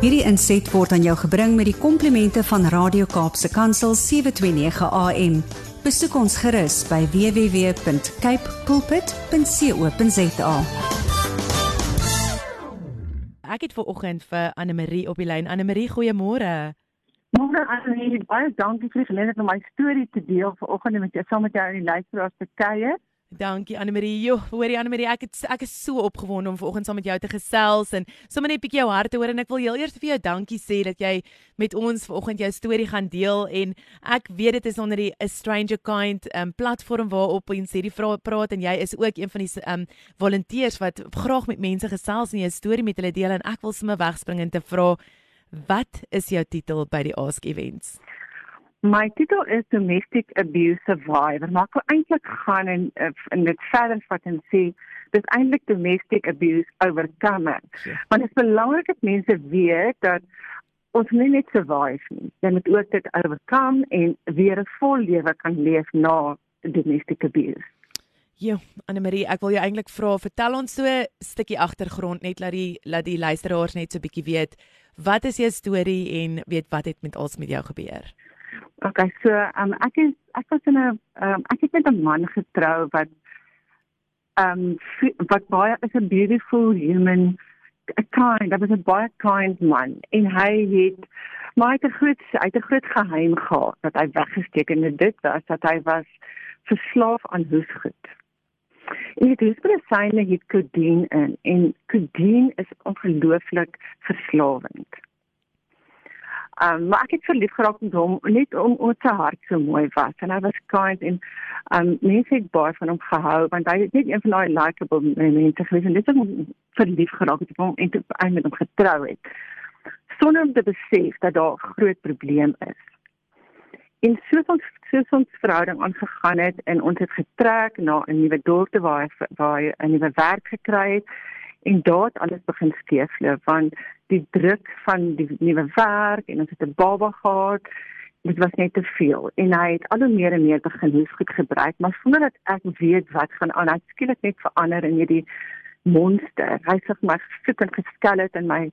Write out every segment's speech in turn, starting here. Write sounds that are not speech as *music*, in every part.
Hierdie inset word aan jou gebring met die komplimente van Radio Kaapse Kansel 729 AM. Besoek ons gerus by www.cape pulpit.co.za. Ek het ver oggend vir Anne Marie op die lyn. Anne Marie, goeiemôre. Môre Annelie, baie dankie vir die geleentheid om my storie te deel vanoggend met jou saam met jou in die luisteraars te kuier. Dankie Anne Marie. Jo, hoorie Anne Marie, ek het ek is so opgewonde om vanoggend saam met jou te gesels en sommer net 'n bietjie jou hart te hoor en ek wil heel eers vir jou dankie sê dat jy met ons vanoggend jou storie gaan deel en ek weet dit is onder die A Stranger Kind um platform waarop ons hierdie vrae praat en jy is ook een van die um volonteërs wat graag met mense gesels en jou storie met hulle deel en ek wil sommer wegspring en te vra wat is jou titel by die Ask Events? My titel is Domestic Abuse Survivor. Maar ek wil eintlik gaan en in dit verder vat en sê dis eintlik domestic abuse overcome. Ja. Want dit is belangrik dat mense weet dat ons nie net survive nie, jy moet ook dit overcome en weer 'n vol lewe kan leef na domestic abuse. Ja, Anne Marie, ek wil jou eintlik vra, vertel ons so 'n stukkie agtergrond net laat die laat die luisteraars net so 'n bietjie weet wat is jou storie en weet wat het met ons met jou gebeur? Okay, so um, ek is ek was in 'n um, ek het met 'n man getrou wat um wat baie is 'n beautiful human a kind, dat was 'n baie kind man en hy het maar hy het 'n groot hy het 'n groot geheim gehad dat hy weggesteek en dit was dat hy was verslaaf aan hoesgoed. En dit is baie syne het codeine in en codeine is ongelooflik verslawend. Um, maar ek het verlief geraak met hom net om om sy hart so mooi was. En hy was kind en um mense het baie van hom gehou want hy het net een van daai likable mense gewees. En dit het hom verlief geraak het hom en toe eintlik met hom getrou het. Sonder om te besef dat daar 'n groot probleem is. En soos ons soos ons verhouding aangegaan het en ons het getrek na 'n nuwe dorp waar hy waar hy 'n nuwe werk gekry het en daar het alles begin skeefloop want die druk van die nuwe werk en ons het 'n baba gehad dit was net te veel. En hy het al hoe meer en meer begin hoes goed gebruik maar sonder dat ek weet wat gaan aan hy skielik net verander in hierdie monster. Hy sê my soek en geskel het en my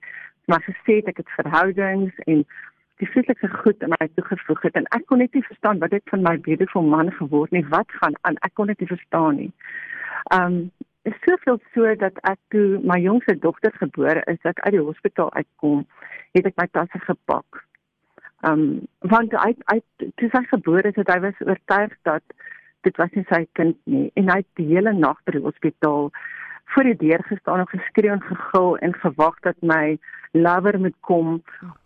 maar gesê ek het verhoudings en die vreeslike goed in my toegevoeg het. En ek kon net nie verstaan wat dit van my beautiful man geword nie. Wat gaan aan? Ek kon dit nie verstaan nie. Um is soveel so dat ek toe my jongste dogter gebore is, dat uit die hospitaal uitkom, het ek my tasse gepak. Um want hy hy toe sy gebore is, het hy was oortuig dat dit was nie sy kind nie en hy het die hele nag by die hospitaal voor die deur gestaan en geskree en gegil en gewag dat my lover moet kom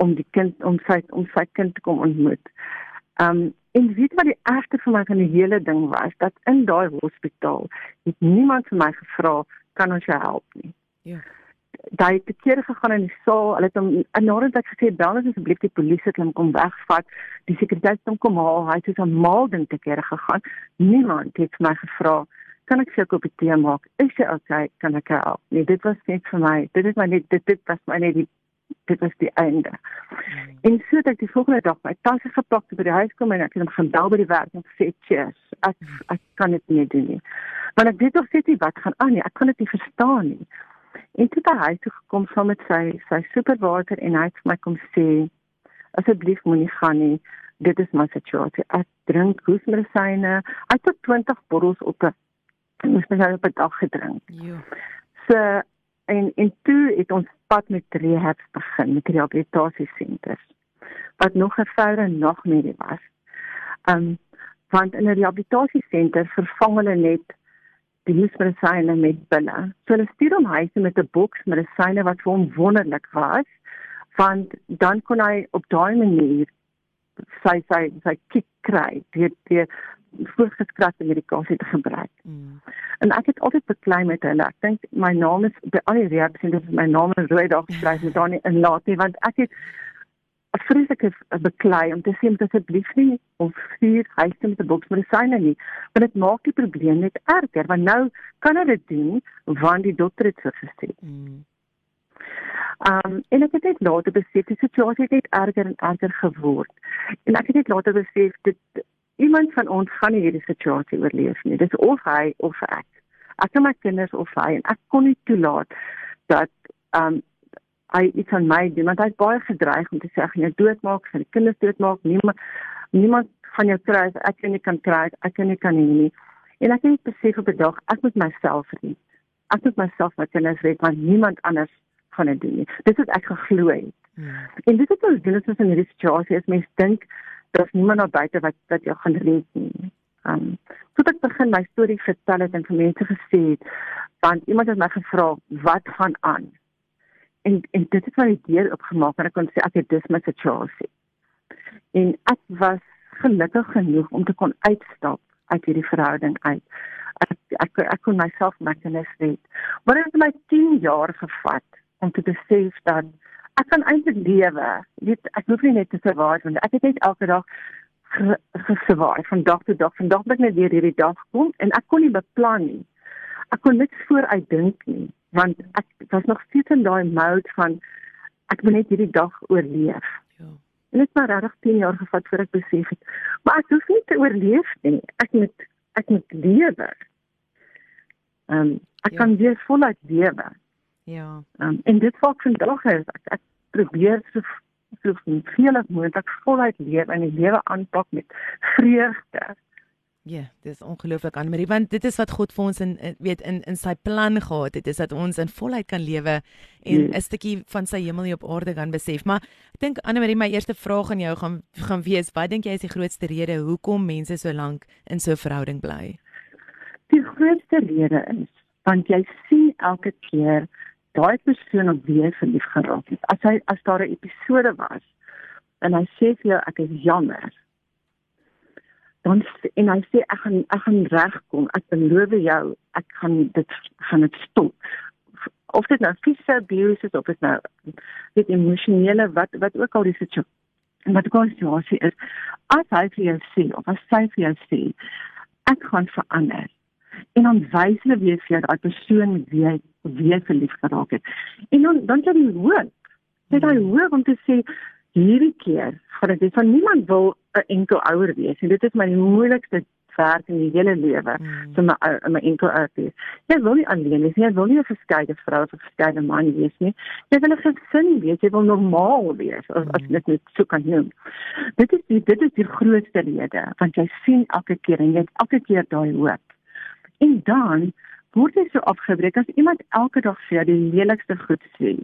om die kind om sy om sy kind te kom ontmoet. Um En weet wat die ergste vir my van die hele ding was, dat in daai hospitaal het niemand vir my gevra kan ons jou help nie. Ja. Daai het keer gegaan in die saal, hulle het hom nadat ek gesê bel ons asseblief die polisie om kom wegvat, die sekuriteit om kom haal, hy het so 'n maal ding te keer gegaan. Niemand het vir my gevra kan ek jou 'n koppie tee maak? Is jy okay? Kan ek help? Nee, dit was net vir my. Dit is my net dit dit was my net die dit was die einde. Hmm. En so het ek die volgende dag my tasse gepak by die huis kom en ek het hom gaan bel by die werk en gesê, "Cheers, ek ek kan dit nie doen nie." Want ek weet nog steeds nie wat gaan aan nie. Ek kan dit nie verstaan nie. En toe by huis toe gekom saam met sy sy superwater en hy het vir my kom sê, "Asseblief moenie gaan nie. Dit is my situasie. Ek drink hoesmedisyne. Ek het 20 bottels op 'n moes my op 'n dag gedrink." Ja. So en en toe het ons pad met rehab begin met rehabilitasiesenters wat nog 'n verre nagmerrie was. Um want in 'n rehabilitasiesenter vervang hulle net die medisyne met pille. So hulle stuur hom huis met 'n boks medisyne wat vir hom wonderlik was want dan kon hy op daai manier sy sy sy kick kry deur deur voorgeskrewe medikasie te gebruik. Mm. En ek het altyd beklei met hulle. Ek dink my naam is by al die reaksies is my naam is rooi daar geskryf met daar nie in laat nie want ek het 'n vreeslike beklei om te sê om asseblief nie of stuur huis toe met 'n boks medisyne nie. Want dit maak die probleem net erger want nou kan hulle dit doen want die dokter het so gesê. Mm. Um en ek het net later besef die situasie het net erger en erger geword. En ek het net later besef dit iemand van ons gaan nie hierdie situasie oorleef nie. Dis of hy of ek. Ek en my kinders of hy en ek kon nie toelaat dat um hy iets aan my doen want hy het baie gedreig om te sê ek gaan jou doodmaak, gaan die kinders doodmaak, niemand niemand gaan jou kry, ek kan nie kan kry, ek kan nie kan nie. nie. En ek het besef op 'n dag ek moet myself red. Ek moet myself my kinders red want niemand anders gaan dit doen nie. Dis wat ek geglo het. Hmm. En dit het ons doen as ons in hierdie situasie is, mense dink daar's niemand daar buite wat wat jou gaan red nie. Um, toe ek begin my storie vertel het en vir mense gesê het, want iemand het my gevra wat gaan aan en en dit het my deur opgemaak en ek kon sê ek het dis my situasie. En ek was gelukkig genoeg om te kon uitstap uit hierdie verhouding uit. Ek ek ek kon myself makkenis red. Maar dit het my 10 jaar gevat om te besef dat ek kan eintlik lewe. Weet ek hoef nie net te survive want ek het net elke dag gesurvive van dag tot dag. Vandag moet ek net weer hierdie dag kom en ek kon nie beplan nie. Ek kon niks vooruit dink nie want ek was nog steeds in daai mode van ek moet net hierdie dag oorleef. Ja. En dit het maar regtig 10 jaar gevat voor ek besef het. Maar ek hoef nie te oorleef nie. Ek moet ek moet lewe. Ehm um, ek ja. kan weer voluit lewe. Ja. Um, en dit wat vandag is, ek, ek probeer so so veel as moontlik voluit leef en die lewe aanpak met vreugde. Ja, dis ongelooflik aan Marie want dit is wat God vir ons in weet in in sy plan gehad het, is dat ons in volheid kan lewe en 'n yes. stukkie van sy hemel hier op aarde kan besef. Maar ek dink Anne Marie, my eerste vraag aan jou gaan gaan wees, wat dink jy is die grootste rede hoekom mense so lank in so 'n verhouding bly? Die grootste rede is want jy sien elke keer daai persoon op wie jy verlief geraak het. As hy as daar 'n episode was en hy sê vir jou ek is jammer dan en hy sê ek gaan ek gaan regkom. Ek beloof jou, ek gaan dit gaan dit stop. Of dit nou fisiese abuse is of dit nou dit emosionele wat wat ook al die situasie en wat ook al die situasie is, as hy vir jou sê of as sy vir jou sê ek gaan verander en dan wys hulle weer vir jou daai persoon wie hy wie hy verlief geraak het. En dan dan jy hoop. Dit hy hoop om te sê hierdie keer gaan dit van niemand wil 'n enkel ouer wees en dit is my moeilikste werk in die hele lewe mm. so my my enkel ouer wees. Jy wil nie alleen wees nie, jy wil nie 'n verskeide vrou of 'n verskeide man wees nie. Jy wil 'n gesin wees, jy wil normaal wees as mm. as dit net so kan noem. Dit is die, dit is die grootste rede want jy sien elke keer en jy het elke keer daai hoop. En dan word jy so afgebreek as iemand elke dag vir jou die lelikste goed sê.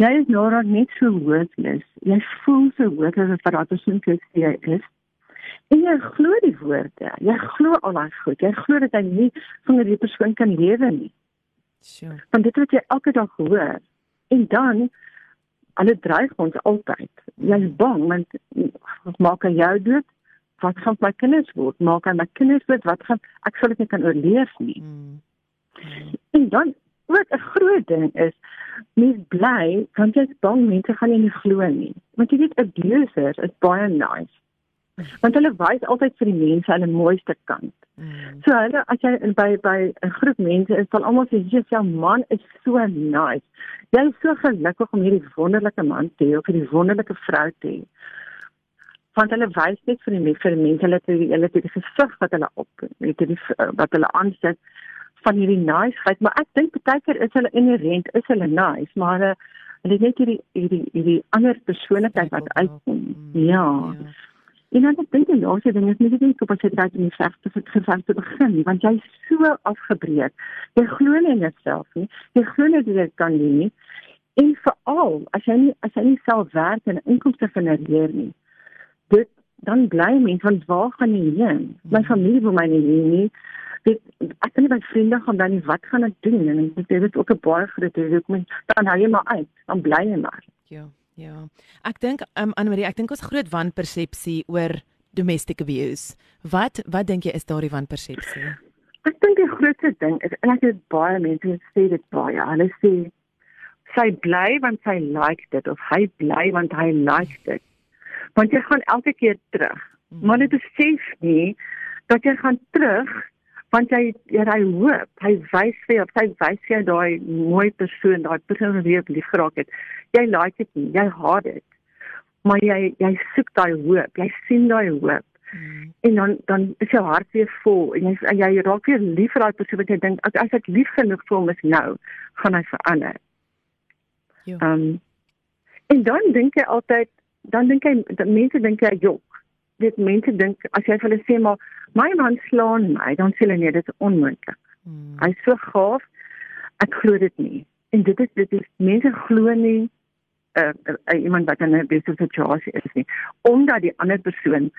Jy is nou net so hooploos. Jy voel so hooploos vir wat ons sê jy is. En jy glo die woorde. Jy glo al daai goed. Jy glo dat jy nie sonder die persoon kan lewe nie. Sure. Want dit wat jy elke dag hoor en dan hulle dreig ons altyd. Jy's bang want maak aan jou dood? Wat gaan my kinders word? Maak aan my kinders dood? Wat gaan ek sal dit nie kan oorleef nie. Mm. Mm. En dan ook 'n groot ding is mens bly want jy's bang mense gaan nie glo nie. Want jy weet abusers is baie nice. Want hulle wys altyd vir die mense hulle mooiste kant. Mm. So hulle as jy by by 'n groep mense is, sal almal sê jy's jou man is so nice. Jy is so gelukkig om hierdie wonderlike man te hê of hierdie wonderlike vrou te hê. Want hulle wys net vir die vir die mense hulle het die hulle het die gesig wat hulle op, weet jy, wat hulle aansit van hierdie niceheid, maar ek dink baie keer is hulle inherent, is hulle nice, maar hulle hulle het net hierdie hierdie hierdie ander persoonlikheid wat uitkom. Mm, ja. ja. En dan dink ek die laaste ding is nie net op as jy dit in die verste vir geval te begin nie, want jy is so afgebreek. Jy glo nie in jouself nie. Jy glo nie dat jy kan doen nie. En veral as jy nie as jy nie self werk en inkomste genereer nie. Dit dan bly mens van waar gaan jy heen? My familie wil my nie hê nie. Weet ek kan nie by vriende gaan dan wat gaan ek doen? En ek dit is ook 'n baie groot risico. Moet dan hou jy maar uit. Dan bly jy maar. Ja ja. Ek dink um, Anne Marie ek dink ons groot wanpersepsie oor domestic abuse wat wat dink jy is daardie wanpersepsie? Ek dink die grootste ding is en ek het baie mense sê dit baie. Hulle sê sy bly want sy like dit of hy bly want hy like dit want jy gaan elke keer terug. Mm. maar dit besef nie dat jy gaan terug want hy ja, hy hoop. Hy wys vir jou hy wys jou daai mooi persoon daai persoon wat jy lief geraak het. Jy like dit nie jy haat dit. Maar jy jy soek daai hoop. Jy sien daai hoop. Mm. en dan dan is jou hart weer vol en jy jy raak weer lief vir daai persoon wat jy dink as, as ek lief genoeg vir hom is nou gaan hy verander. Ja. Ehm um, en dan dink jy altyd, dan dink dat mense dink jy jok. Dit mense dink as jy vir hulle sê maar my man slaan my, dan sê hulle nee, dit is onmoontlik. Mm. Hy's so gaaf. Ek glo dit nie. En dit is dit is mense glo nie uh, uh, iemand wat in 'n besige situasie is nie, omdat die ander persoon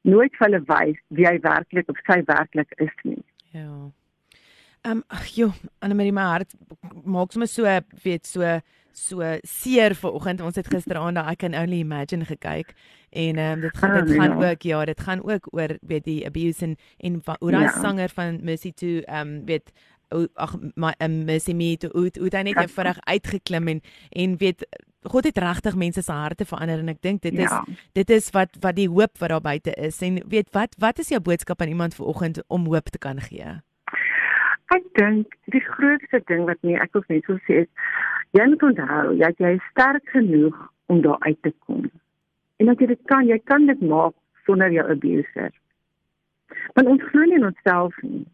nooit vir hulle wys wie hy werklik of sy werklik is nie. Ja. Ehm um, joh, Annelie my hart maak sommer so weet so so seer vanoggend. Ons het gisteraand daai I can only imagine gekyk en ehm um, dit gaan dit Ah, gaan ja. ook ja, dit gaan ook oor weet die abuse en en hoe daai Ja. sanger van Mercy to ehm um, weet ag my um, Mercy me to hoe hoe hy net Ja. eenvoudig uitgeklim en en weet God het regtig mense se harte verander en ek dink dit is Ja. dit is wat wat die hoop wat daar buite is en weet wat wat is jou boodskap aan iemand vanoggend om hoop te kan gee? Ek dink die grootste ding wat nie ek wil net so sê is jy moet onthou dat jy sterk genoeg om daar uit te kom. En dat jy dit kan, jy kan dit maak sonder jou abuser. Want ons glo nie in onsself nie.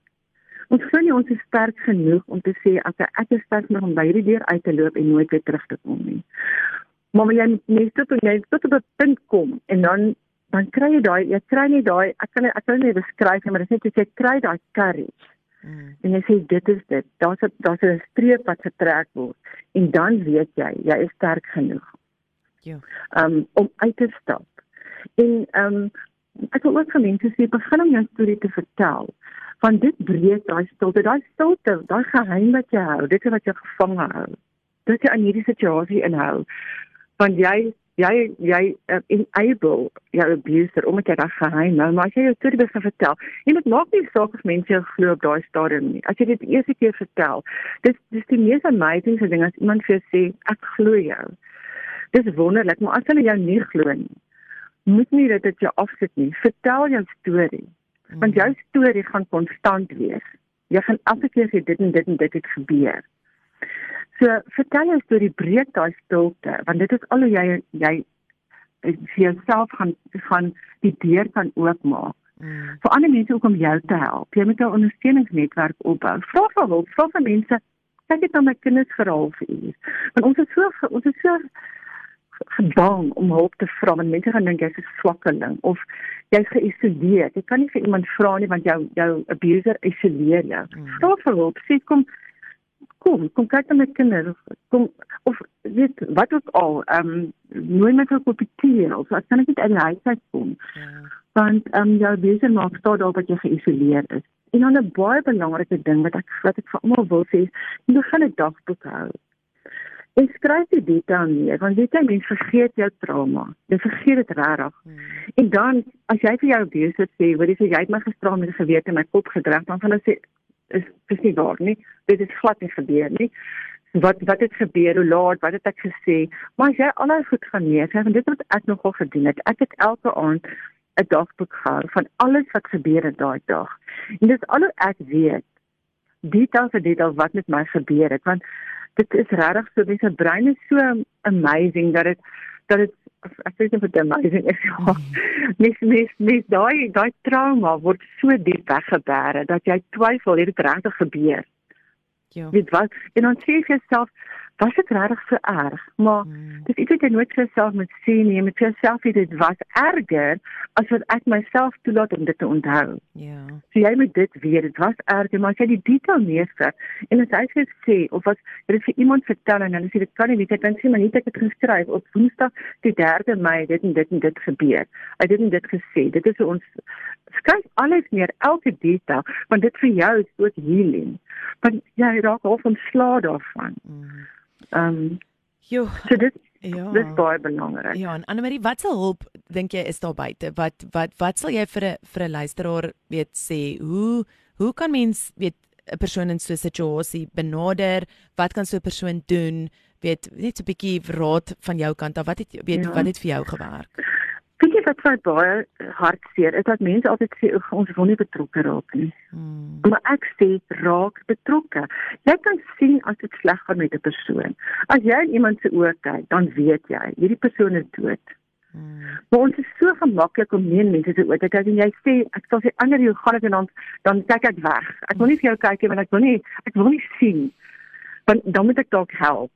Ons glo nie ons is sterk genoeg om te sê as ek is sterk genoeg om by hierdie deur uit te loop en nooit weer terug te kom nie. Maar jy net tot jy tot op 'n punt kom en dan dan kry jy daai jy kry nie daai ek kan ek kan nie beskryf nie maar dit is net jy kry daai courage Mm. en jy sê dit is dit. Daar's 'n daar's 'n streep wat getrek word en dan weet jy jy is sterk genoeg. Ja. Um om uit te stap. En um ek wil ook vir mense sê begin om jou storie te vertel. Want dit breek daai stilte, daai stilte, daai geheim wat jy hou, dit is wat jou gevange hou. Dit jy aan hierdie situasie inhou. Want jy jy jy uh, enable jou abuser omdat jy daai geheim hou, maar as jy jou storie begin vertel, en dit maak nie saak of mense jou glo op daai stadium nie. As jy dit eers 'n keer vertel, dis dis die mees amazing ding as iemand vir jou sê ek glo jou. Dis wonderlik, maar as hulle jou nie glo nie, moet nie dit dit jou afsit nie. Vertel jou storie, want jou storie gaan konstant wees. Jy gaan elke keer sê dit en dit en dit het gebeur. So vertel jou storie, breek daai stilte, want dit is al hoe jy jy vir jouself gaan gaan die deur kan oopmaak Mm. vir ander mense ook om jou te help. Jy moet 'n ondersteuningsnetwerk opbou. Vra vir hulp, vra vir mense. Kyk net na my kinders vir 'n halfuur. Want ons is so ons is so gebang om hulp te vra want mense gaan dink jy's 'n swakkeling of jy's geïsoleer. Jy kan nie vir iemand vra nie want jou jou abuser isoleer jou. Mm. Vra vir hulp. Sê kom kom, kom kyk na my kinders. Kom of weet wat ook al. Ehm um, nooi my vir 'n koppie tee of as kan ek net uit die huis uit kom Ja. want ehm um, jou besig maak staan daarop dat jy geïsoleer is. En dan 'n baie belangrike ding wat ek wat ek vir almal wil sê, jy begin 'n dagboek hou. En skryf die detail neer want weet jy mense vergeet jou trauma. Jy vergeet dit regtig. Mm. En dan as jy vir jou besig sê, hoor jy sê jy het my gisteraan met 'n gewete in my kop gedruk, dan gaan hulle sê is dis nie waar nie. Dit het glad nie gebeur nie. Wat wat het gebeur? Hoe laat? Wat het ek gesê? Maar as jy al daai goed gaan neerskryf en dit wat ek nogal gedoen het. Ek het elke aand 'n dagboek gehou van alles wat gebeur het daai dag. En dis al hoe ek weet. Detail vir detail wat met my gebeur het want dit is regtig so mense brein is so amazing dat dit dat dit ek weet nie of dit amazing is ja. Mens mens mens daai daai trauma word so diep weggebêre dat jy twyfel het dit regtig gebeur. Ja. Weet wat? En dan sê jy jouself, was dit regtig so erg? Maar Mm. dis iets wat jy nooit vir jouself moet sê nie. Jy moet vir jouself sê dit was erger as wat ek myself toelaat om dit te onthou. Ja. So jy moet dit weet, dit was erger, maar as jy die detail neerskryf en as hy sê of as jy dit vir iemand vertel en hulle sê dit kan nie weet ek dan sê maar net ek het geskryf op Woensdag die 3de Mei dit en dit en dit gebeur. Het dit en dit gesê. Dit is ons skryf alles neer, elke detail, want dit vir jou is ook healing. Want jy raak half ontslae daarvan. Mm. Ehm um, Jo, so dit ja. dis baie belangrik. Ja, en Annelie, wat se hulp dink jy is daar buite? Wat wat wat sal jy vir 'n vir 'n luisteraar weet sê? Hoe hoe kan mens weet 'n persoon in so 'n situasie benader? Wat kan so 'n persoon doen? Weet net so 'n bietjie raad van jou kant af. Wat het weet Ja. wat het vir jou gewerk? Weet jy wat my baie hartseer is dat mense altyd sê "Oeg, ons wil nie betrokke raak nie. Hmm. Maar ek sê raak betrokke. Jy kan sien as dit sleg gaan met 'n persoon. As jy in iemand se oë kyk, dan weet jy hierdie persoon is dood. Hmm. Maar ons is so gemaklik om nie mense se oë te kyk en jy sê ek sal sê ander hoe gaan dit en dan dan kyk ek weg. Ek wil nie vir jou kyk nie want ek wil nie ek wil nie sien. Want dan moet ek dalk help.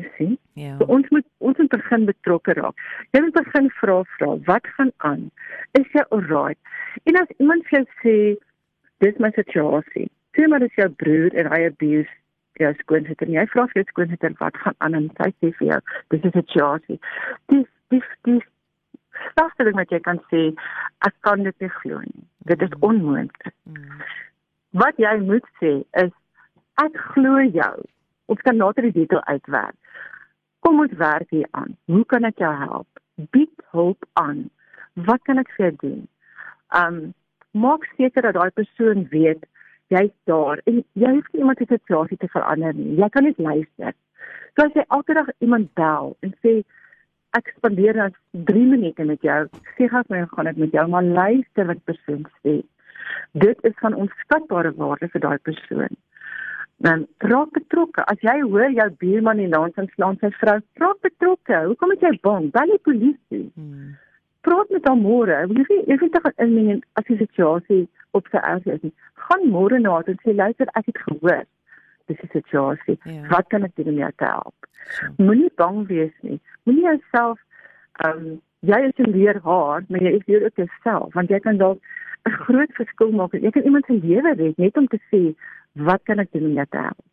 Jy sien? Ja. So ons moet ons moet begin betrokke raak. Jy moet begin vra vra, wat gaan aan? Is jy alright? En as iemand vir jou sê dis my situasie. Sê maar dis jou broer en hy abuse jou skoonsitter. Jy vra vir jou skoonsitter wat gaan aan en sy sê vir jou dis 'n situasie. Dis dis dis sagte ding wat jy kan sê, ek kan dit nie glo nie. Dit is onmoontlik. Mm. Wat jy moet sê is ek glo jou. Ons kan later die detail uitwerk. Kom ons werk hier aan. Hoe kan ek jou help? Bied hulp aan. Wat kan ek vir jou doen? Um maak seker dat daai persoon weet jy's daar en jy hoef nie iemand se situasie te verander nie. Jy kan net luister. So as jy elke dag iemand bel en sê ek spandeer nou 3 minute met jou, sê gou my gaan dit met jou, maar luister wat persoon sê. Dit is van onskatbare waarde vir daai persoon. Dan raak betrokke. As jy hoor jou buurman in dans en slaan sy vrou, raak betrokke. Hoekom het jy bang? Bel die polisie. Mm. Praat met hom môre. Jy weet jy weet tog inmeng as die situasie op sy erg is. nie. Gaan môre na toe en sê luister, ek het gehoor. Dis die situasie. Ja. Wat kan ek doen om jou te help? So. Moenie bang wees nie. Moenie jouself ehm um, jy is 'n leer haar, maar jy is weer ook jouself want jy kan dalk 'n groot verskil maak. Jy kan iemand se lewe red net om te sê wat kan ek doen om jou te help?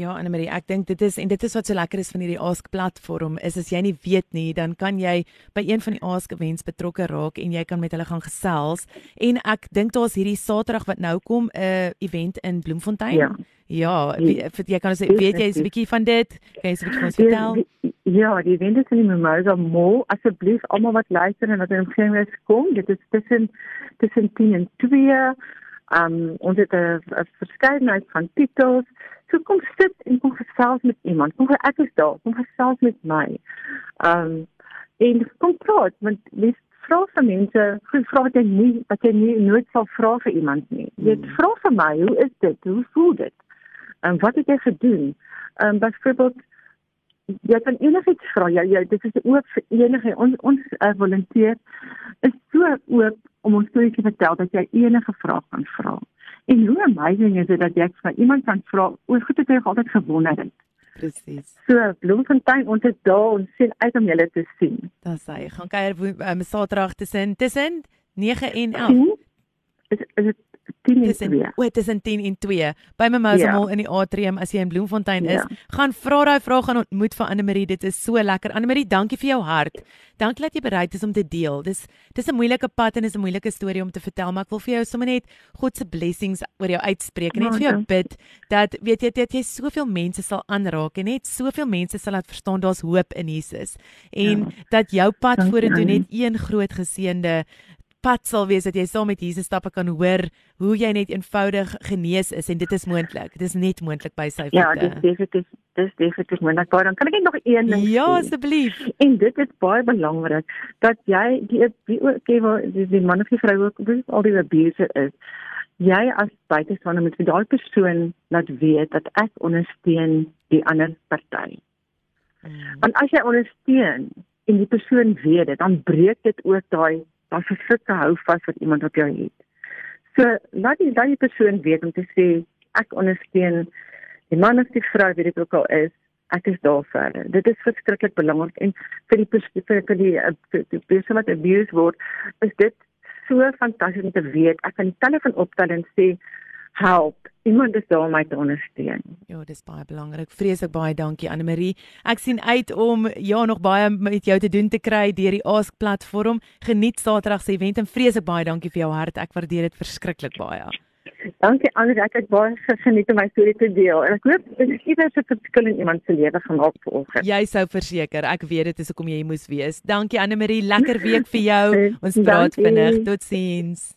Ja, Annelie, ek dink dit is en dit is wat so lekker is van hierdie Ask platform is as jy nie weet nie, dan kan jy by een van die Ask events betrokke raak en jy kan met hulle gaan gesels. En ek dink daar's hierdie Saterdag wat nou kom 'n uh, event in Bloemfontein. Ja. Ja, vir- jy kan sê weet jy 'n bietjie van dit? Kan jy 'n bietjie vir ons vertel? Ja, die event is in die Mimosa Mall. Asseblief almal wat luister en wat in omgewing is kom. Dit is tussen tussen 10 en 2. Um ons het 'n verskeidenheid van titels. So kom sit en kom gesels met iemand. Kom ek is daar. Kom gesels met my. Um en kom praat want dis vra vir mense, goed vra wat jy nie wat jy nie nooit sal vra vir iemand nie. Jy Hmm. vra vir my, hoe is dit? Hoe voel dit? En wat het jy gedoen? Um byvoorbeeld jy kan enigiets vra. Jy, jy dit is oop vir enige ons ons uh, volunteer is so oop om ons storie te vertel dat jy enige vraag kan vra. En hoe amazing is dit dat jy vir iemand kan vra oor goed wat jy altyd gewonder het. Presies. So Bloemfontein, ons is daar ons sien uit om julle te sien. Dan sê gaan kuier um, Saterdag tussen tussen 9 en 11. Sien? Is is dit 10 en Tussen 2? o, tussen 10 en 2 by Mimosa Ja. Mall in die atrium as jy in Bloemfontein is. Ja. Gaan vra daai vrae gaan ontmoet vir Anne Marie. Dit is so lekker. Anne Marie, dankie vir jou hart. Dankie dat jy bereid is om te deel. Dis dis 'n moeilike pad en is 'n moeilike storie om te vertel, maar ek wil vir jou sommer net God se blessings oor jou uitspreek en net vir jou bid dat weet jy dat jy soveel mense sal aanraak en net soveel mense sal laat verstaan daar's hoop in Jesus en Ja. dat jou pad vorentoe net een groot geseënde pad sal wees dat jy saam met Jesus stappe kan hoor hoe jy net eenvoudig genees is en dit is moontlik. Dit is net moontlik by sy Ja, voete. dis definitief dis definitief moontlik. Baie dan kan ek net nog een ding Ja, asseblief. En dit is baie belangrik dat jy die die ook die, die, die man of die vrou ook dis al die abuser is. Jy as buitestander moet vir daai persoon laat weet dat ek ondersteun die ander party. Mm, Want as jy ondersteun en die persoon weet dit, dan breek dit ook daai daai versikte hou vas wat iemand op jou het. So laat die laat die persoon weet om te sê ek ondersteun die man of die vrou wie dit ook al is, ek is daar vir hulle. Dit is verskriklik belangrik en vir die vir vir die eh, vir die persoon wat abused word, is dit so fantasties om te weet ek kan die telefoon optel en sê help, iemand is daar om my te ondersteun. ja, dis baie belangrik. Vreeslik baie dankie Anne Marie. Ek sien uit om ja nog baie met jou te doen te kry deur die Ask platform. Geniet Saterdag se event en vreeslik baie dankie vir jou hart. Ek waardeer dit verskriklik baie. Dankie Anders, ek het baie geniet om my storie te deel en ek hoop dit het iewers 'n verskil in iemand se lewe gemaak vanoggend. Jy sou verseker. Ek weet dit is hoekom jy hier moes wees. Dankie Anne Marie. Lekker week vir jou. *laughs* Ons praat vinnig. Totsiens.